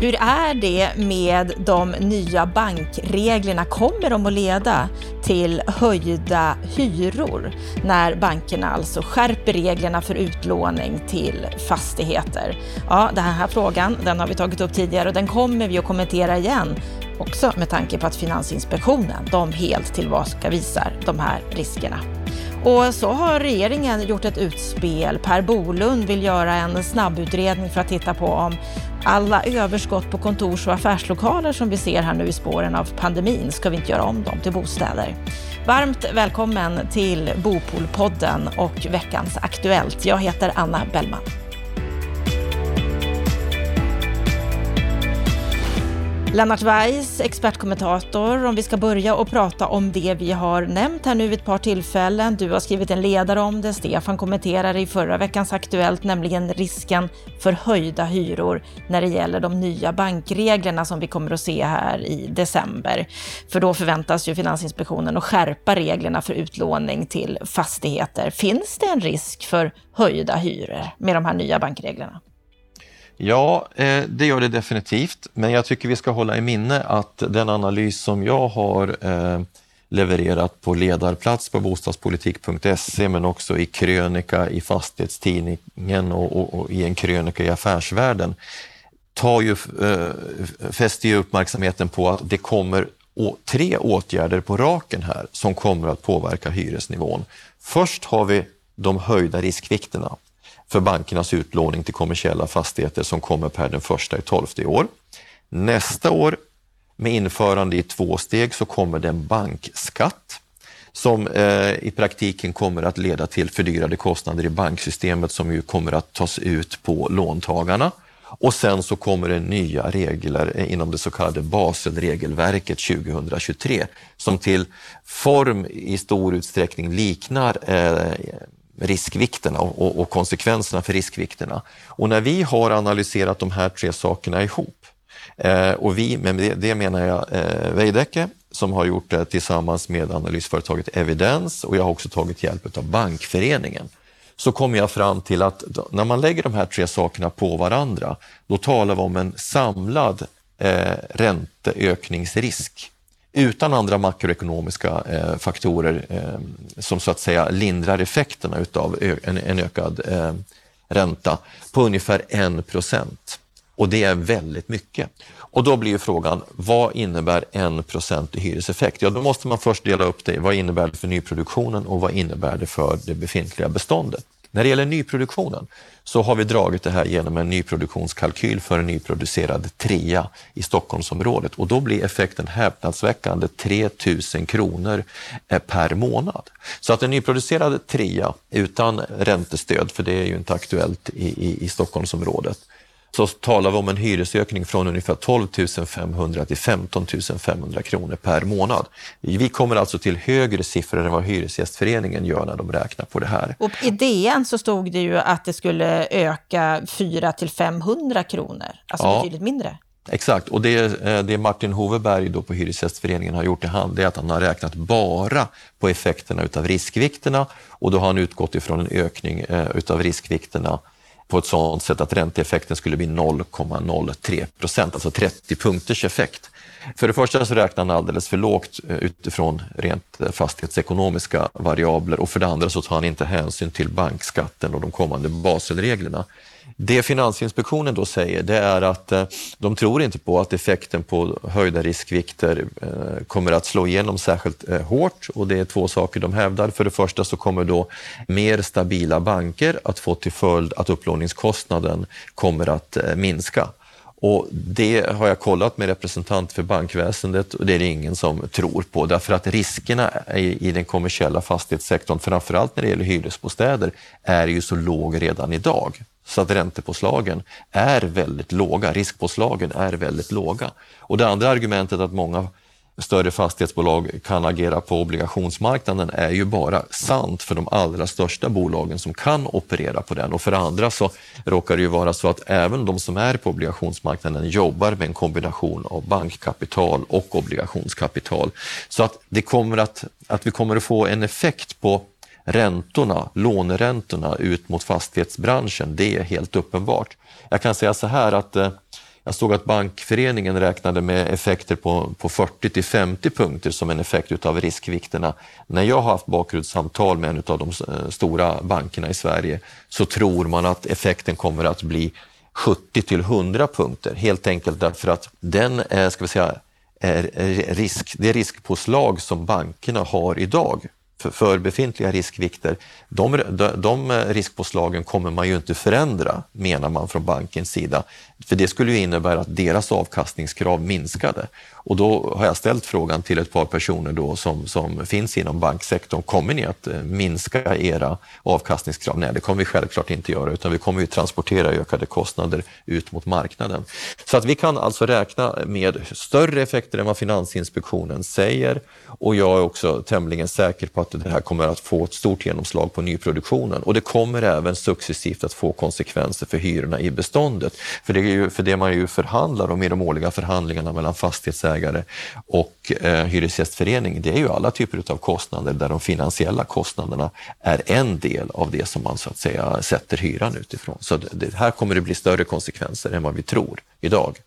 Hur är det med de nya bankreglerna? Kommer de att leda till höjda hyror när bankerna alltså skärper reglerna för utlåning till fastigheter? Ja, den här frågan den har vi tagit upp tidigare och den kommer vi att kommentera igen också med tanke på att Finansinspektionen de helt tillbakavisar de här riskerna. Och så har regeringen gjort ett utspel. Per Bolund vill göra en snabbutredning för att titta på om alla överskott på kontors och affärslokaler som vi ser här nu i spåren av pandemin, ska vi inte göra om dem till bostäder? Varmt välkommen till Bopolpodden och veckans Aktuellt. Jag heter Anna Bellman. Lennart Weiss, expertkommentator, om vi ska börja och prata om det vi har nämnt här nu vid ett par tillfällen. Du har skrivit en ledare om det, Stefan kommenterade i förra veckans Aktuellt, nämligen risken för höjda hyror när det gäller de nya bankreglerna som vi kommer att se här i december. För då förväntas ju Finansinspektionen att skärpa reglerna för utlåning till fastigheter. Finns det en risk för höjda hyror med de här nya bankreglerna? Ja, eh, det gör det definitivt, men jag tycker vi ska hålla i minne att den analys som jag har eh, levererat på ledarplats på bostadspolitik.se men också i krönika i Fastighetstidningen och, och, och i en krönika i Affärsvärlden tar ju, äh, fäster ju uppmärksamheten på att det kommer tre åtgärder på raken här som kommer att påverka hyresnivån. Först har vi de höjda riskvikterna för bankernas utlåning till kommersiella fastigheter som kommer per den första i tolfte i år. Nästa år med införande i två steg så kommer det en bankskatt som eh, i praktiken kommer att leda till fördyrade kostnader i banksystemet som ju kommer att tas ut på låntagarna. Och sen så kommer det nya regler eh, inom det så kallade Baselregelverket 2023 som till form i stor utsträckning liknar eh, riskvikterna och, och, konsekvenserna för riskvikterna. Och när vi har analyserat de här tre sakerna ihop, eh, och vi, med det, det menar jag eh, Veidekke som har gjort det tillsammans med analysföretaget Evidens och jag har också tagit hjälp av Bankföreningen, så kommer jag fram till att när man lägger de här tre sakerna på varandra, då talar vi om en samlad eh, ränteökningsrisk utan andra makroekonomiska eh, faktorer eh, som så att säga lindrar effekterna utav en, en ökad eh, ränta på ungefär 1 procent. Och det är väldigt mycket. Och då blir frågan, vad innebär 1 procent i hyreseffekt? Ja, då måste man först dela upp det. Vad innebär det för nyproduktionen och vad innebär det för det befintliga beståndet? När det gäller nyproduktionen så har vi dragit det här genom en nyproduktionskalkyl för en nyproducerad trea i Stockholmsområdet och då blir effekten häpnadsväckande 3 000 kronor eh, per månad. Så att en nyproducerad trea utan räntestöd, för det är ju inte aktuellt i, i, i Stockholmsområdet, så talar vi om en hyresökning från ungefär 12 500 till 15 500 kronor per månad. Vi kommer alltså till högre siffror än vad Hyresgästföreningen gör när de räknar på det här. Och I DN så stod det ju att det skulle öka 4 till 500 kronor, alltså ja. betydligt mindre. Exakt, och det, eh, det Martin Hoveberg då på Hyresgästföreningen har gjort i hand, det är att han har räknat bara på effekterna utav riskvikterna och då har han utgått ifrån en ökning eh, utav riskvikterna på ett sådant sätt att ränteeffekten skulle bli 0,03 procent, alltså 30 punkters effekt. För det första så räknar han alldeles för lågt eh, utifrån rent eh, fastighetsekonomiska variabler och för det andra så tar han inte hänsyn till bankskatten och de kommande Baselreglerna. Det Finansinspektionen då säger det är att eh, de tror inte på att effekten på höjda riskvikter eh, kommer att slå igenom särskilt eh, hårt och det är två saker de hävdar. För det första så kommer då mer stabila banker att få till följd att upplåningskostnaden kommer att minska. Och det har jag kollat med representant för bankväsendet och det är det ingen som tror på därför att riskerna i, den kommersiella fastighetssektorn, framförallt när det gäller hyresbostäder, är ju så låg redan idag så att räntepåslagen är väldigt låga, riskpåslagen är väldigt låga. Och det andra argumentet att många större fastighetsbolag kan agera på obligationsmarknaden är ju bara sant för de allra största bolagen som kan operera på den. Och för andra så råkar det ju vara så att även de som är på obligationsmarknaden jobbar med en kombination av bankkapital och obligationskapital. Så att, det kommer att, att vi kommer att få en effekt på räntorna, låneräntorna ut mot fastighetsbranschen, det är helt uppenbart. Jag kan säga så här att eh, Jag såg att Bankföreningen räknade med effekter på, på 40 till 50 punkter som en effekt utav riskvikterna. När jag har haft bakgrundssamtal med en av de eh, stora bankerna i Sverige så tror man att effekten kommer att bli 70 till 100 punkter, helt enkelt därför att den är, ska vi säga, är risk, det riskpåslag som bankerna har idag för, för befintliga riskvikter, de, de, de riskpåslagen kommer man ju inte förändra, menar man från bankens sida. För det skulle ju innebära att deras avkastningskrav minskade. Och då har jag ställt frågan till ett par personer då som, som finns inom banksektorn. Kommer ni att eh, minska era avkastningskrav? Nej, det kommer vi självklart inte göra, utan vi kommer ju transportera ökade kostnader ut mot marknaden. Så att vi kan alltså räkna med större effekter än vad Finansinspektionen säger och jag är också tämligen säker på att det här kommer att få ett stort genomslag på nyproduktionen och det kommer även successivt att få konsekvenser för hyrorna i beståndet. För det, är ju, för det man ju förhandlar om i de årliga förhandlingarna mellan fastighetsägare och eh, Hyresgästförening, det är ju alla typer av kostnader där de finansiella kostnaderna är en del av det som man så att säga sätter hyran utifrån. Så det, det här kommer det bli större konsekvenser än vad vi tror idag.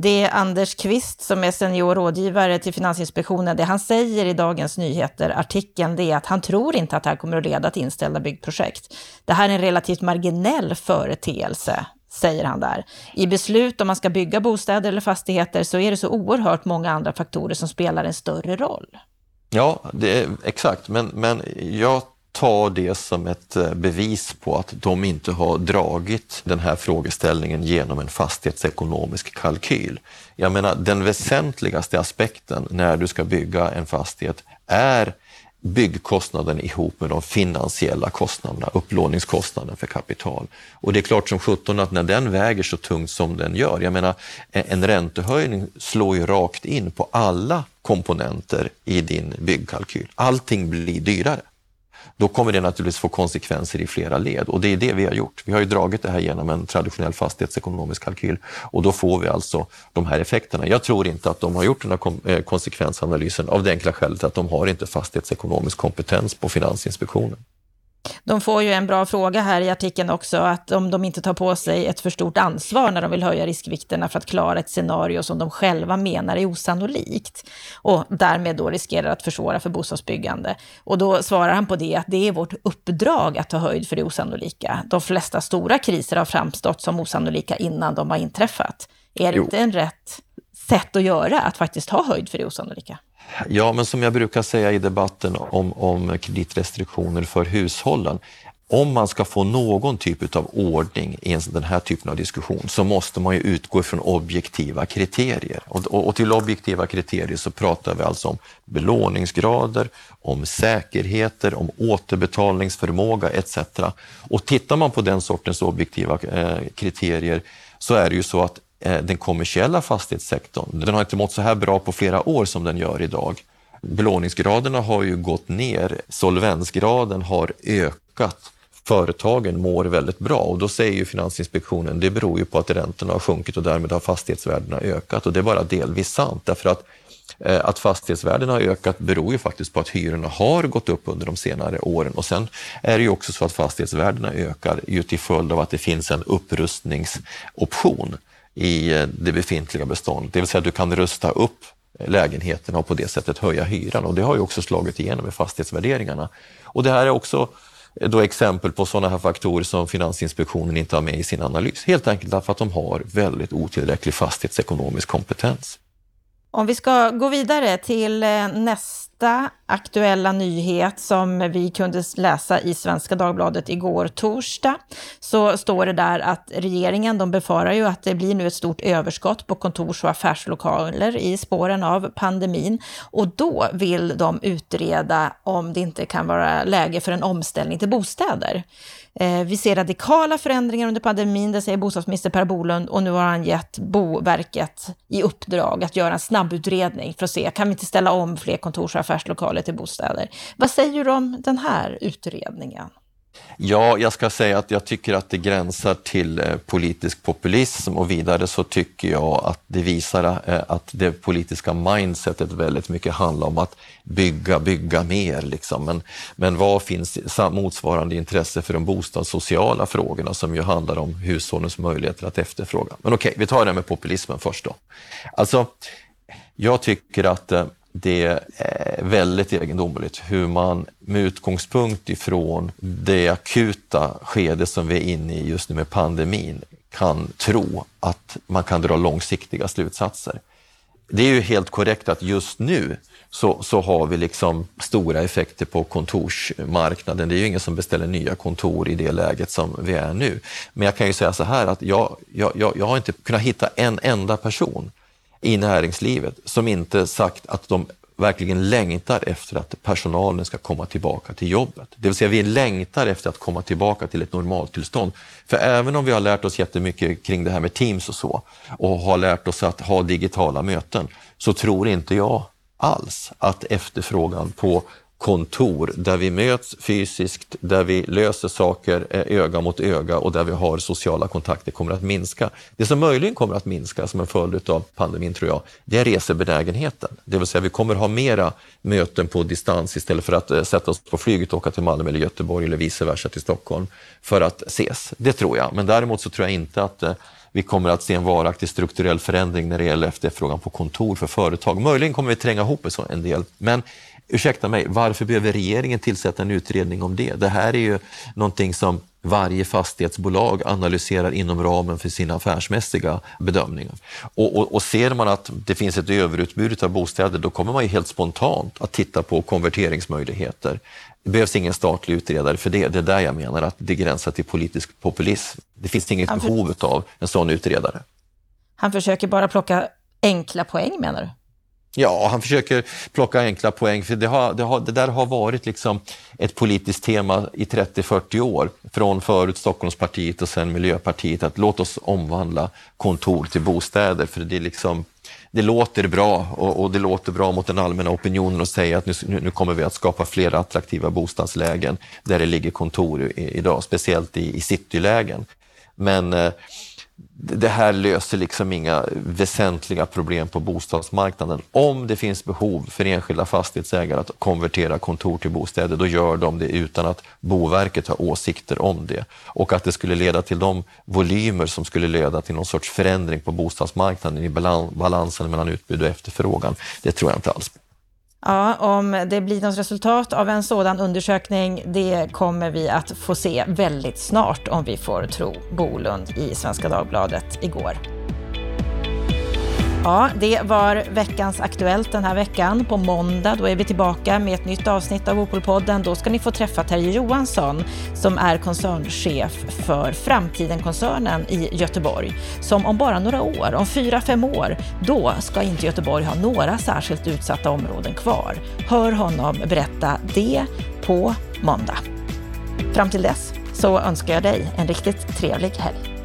Det är Anders Kvist som är senior rådgivare till Finansinspektionen. Det han säger i Dagens Nyheter-artikeln det är att han tror inte att det här kommer att leda till inställda byggprojekt. Det här är en relativt marginell företeelse, säger han där. I beslut om man ska bygga bostäder eller fastigheter så är det så oerhört många andra faktorer som spelar en större roll. Ja, det är, exakt, men, men jag ta det som ett eh, bevis på att de inte har dragit den här frågeställningen genom en fastighetsekonomisk kalkyl. Jag menar, den väsentligaste aspekten när du ska bygga en fastighet är byggkostnaden ihop med de finansiella kostnaderna, upplåningskostnaden för kapital. Och det är klart som sjutton att när den väger så tungt som den gör, jag menar en räntehöjning slår ju rakt in på alla komponenter i din byggkalkyl. Allting blir dyrare då kommer det naturligtvis få konsekvenser i flera led och det är det vi har gjort. Vi har ju dragit det här genom en traditionell fastighetsekonomisk kalkyl och då får vi alltså de här effekterna. Jag tror inte att de har gjort den här eh, konsekvensanalysen av det enkla skälet att de har inte fastighetsekonomisk kompetens på Finansinspektionen. De får ju en bra fråga här i artikeln också, att om de inte tar på sig ett för stort ansvar när de vill höja riskvikterna för att klara ett scenario som de själva menar är osannolikt och därmed då riskerar att försvåra för bostadsbyggande. Och då svarar han på det att det är vårt uppdrag att ta höjd för det osannolika. De flesta stora kriser har framstått som osannolika innan de har inträffat. Är det jo. inte en rätt sätt att göra, att faktiskt ta höjd för det osannolika? Ja, men som jag brukar säga i debatten om, om kreditrestriktioner för hushållen, om man ska få någon typ av ordning i den här typen av diskussion så måste man ju utgå från objektiva kriterier. Och, och, och, till objektiva kriterier så pratar vi alltså om belåningsgrader, om säkerheter, om återbetalningsförmåga etc. Och tittar man på den sortens objektiva eh, kriterier så är det ju så att Eh, den kommersiella fastighetssektorn. Den har inte mått så här bra på flera år som den gör idag. Belåningsgraderna har ju gått ner, solvensgraden har ökat. Företagen mår väldigt bra och då säger ju Finansinspektionen det beror ju på att räntorna har sjunkit och därmed har fastighetsvärdena ökat och det är bara delvis sant därför att eh, att fastighetsvärdena har ökat beror ju faktiskt på att hyrorna har gått upp under de senare åren och sen är det ju också så att fastighetsvärdena ökar ju till följd av att det finns en upprustningsoption i eh, det befintliga beståndet. Det vill säga att du kan rusta upp lägenheterna och på det sättet höja hyran och det har ju också slagit igenom i fastighetsvärderingarna. Och det här är också eh, då exempel på sådana här faktorer som Finansinspektionen inte har med i sin analys. Helt enkelt därför att de har väldigt otillräcklig fastighetsekonomisk kompetens. Om vi ska gå vidare till eh, nästa nästa aktuella nyhet som vi kunde läsa i Svenska Dagbladet igår torsdag, så står det där att regeringen, de befarar ju att det blir nu ett stort överskott på kontors och affärslokaler i spåren av pandemin och då vill de utreda om det inte kan vara läge för en omställning till bostäder. Eh, vi ser radikala förändringar under pandemin, det säger bostadsminister Per Bolund och nu har han gett Boverket i uppdrag att göra en snabbutredning för att se, kan vi inte ställa om fler kontors och affärslokaler till bostäder? Vad säger du om den här utredningen? Ja, jag ska säga att jag tycker att det gränsar till eh, politisk populism och vidare så tycker jag att det visar eh, att det politiska mindsetet väldigt mycket handlar om att bygga, bygga mer. Liksom. Men, men vad finns motsvarande intresse för de bostadssociala frågorna som ju handlar om hushållens möjligheter att efterfråga? Men okej, okay, vi tar det med populismen först då. Alltså, jag tycker att eh, det är eh, väldigt egendomligt hur man med utgångspunkt ifrån det akuta skede som vi är inne i just nu med pandemin kan tro att man kan dra långsiktiga slutsatser. Det är ju helt korrekt att just nu så, så har vi liksom stora effekter på kontorsmarknaden. Det är ju ingen som beställer nya kontor i det läget som vi är nu. Men jag kan ju säga så här att jag, jag, jag, jag har inte kunnat hitta en enda person i näringslivet som inte sagt att de verkligen längtar efter att personalen ska komma tillbaka till jobbet. Det vill säga vi längtar efter att komma tillbaka till ett normaltillstånd. För även om vi har lärt oss jättemycket kring det här med Teams och så och har lärt oss att ha digitala möten så tror inte jag alls att efterfrågan på kontor där vi möts fysiskt, där vi löser saker eh, öga mot öga och där vi har sociala kontakter kommer att minska. Det som möjligen kommer att minska som en följd av pandemin tror jag, det är resebenägenheten. Det vill säga vi kommer ha mera möten på distans istället för att eh, sätta oss på flyget och åka till Malmö eller Göteborg eller vice versa till Stockholm för att ses. Det tror jag, men däremot så tror jag inte att eh, vi kommer att se en varaktig strukturell förändring när det gäller efterfrågan på kontor för företag. Möjligen kommer vi tränga ihop en del, men ursäkta mig, varför behöver regeringen tillsätta en utredning om det? Det här är ju någonting som varje fastighetsbolag analyserar inom ramen för sina affärsmässiga bedömningar. Och, och, och, ser man att det finns ett överutbud av bostäder, då kommer man ju helt spontant att titta på konverteringsmöjligheter. Det behövs ingen statlig utredare för det. Det är där jag menar att det gränsar till politisk populism. Det finns inget behov av en sån utredare. Han försöker bara plocka enkla poäng menar du? Ja, han försöker plocka enkla poäng, för det, har, det, har, det där har varit liksom ett politiskt tema i 30-40 år, från förut Stockholmspartiet och sen Miljöpartiet, att låt oss omvandla kontor till bostäder, för det, är liksom, det låter bra och, och, det låter bra mot den allmänna opinionen att säga att nu, nu kommer vi att skapa fler attraktiva bostadslägen där det ligger kontor i, idag, speciellt i, i citylägen. Men eh, det här löser liksom inga väsentliga problem på bostadsmarknaden. Om det finns behov för enskilda fastighetsägare att konvertera kontor till bostäder, då gör de det utan att Boverket har åsikter om det. Och att det skulle leda till de volymer som skulle leda till någon sorts förändring på bostadsmarknaden i balansen mellan utbud och efterfrågan, det tror jag inte alls på. Ja, om det blir något resultat av en sådan undersökning, det kommer vi att få se väldigt snart om vi får tro Bolund i Svenska Dagbladet igår. Ja, det var veckans Aktuellt den här veckan. På måndag då är vi tillbaka med ett nytt avsnitt av Opolpodden. Då ska ni få träffa Terje Johansson som är koncernchef för Framtiden-koncernen i Göteborg. Som om bara några år, om fyra, fem år, då ska inte Göteborg ha några särskilt utsatta områden kvar. Hör honom berätta det på måndag. Fram till dess så önskar jag dig en riktigt trevlig helg.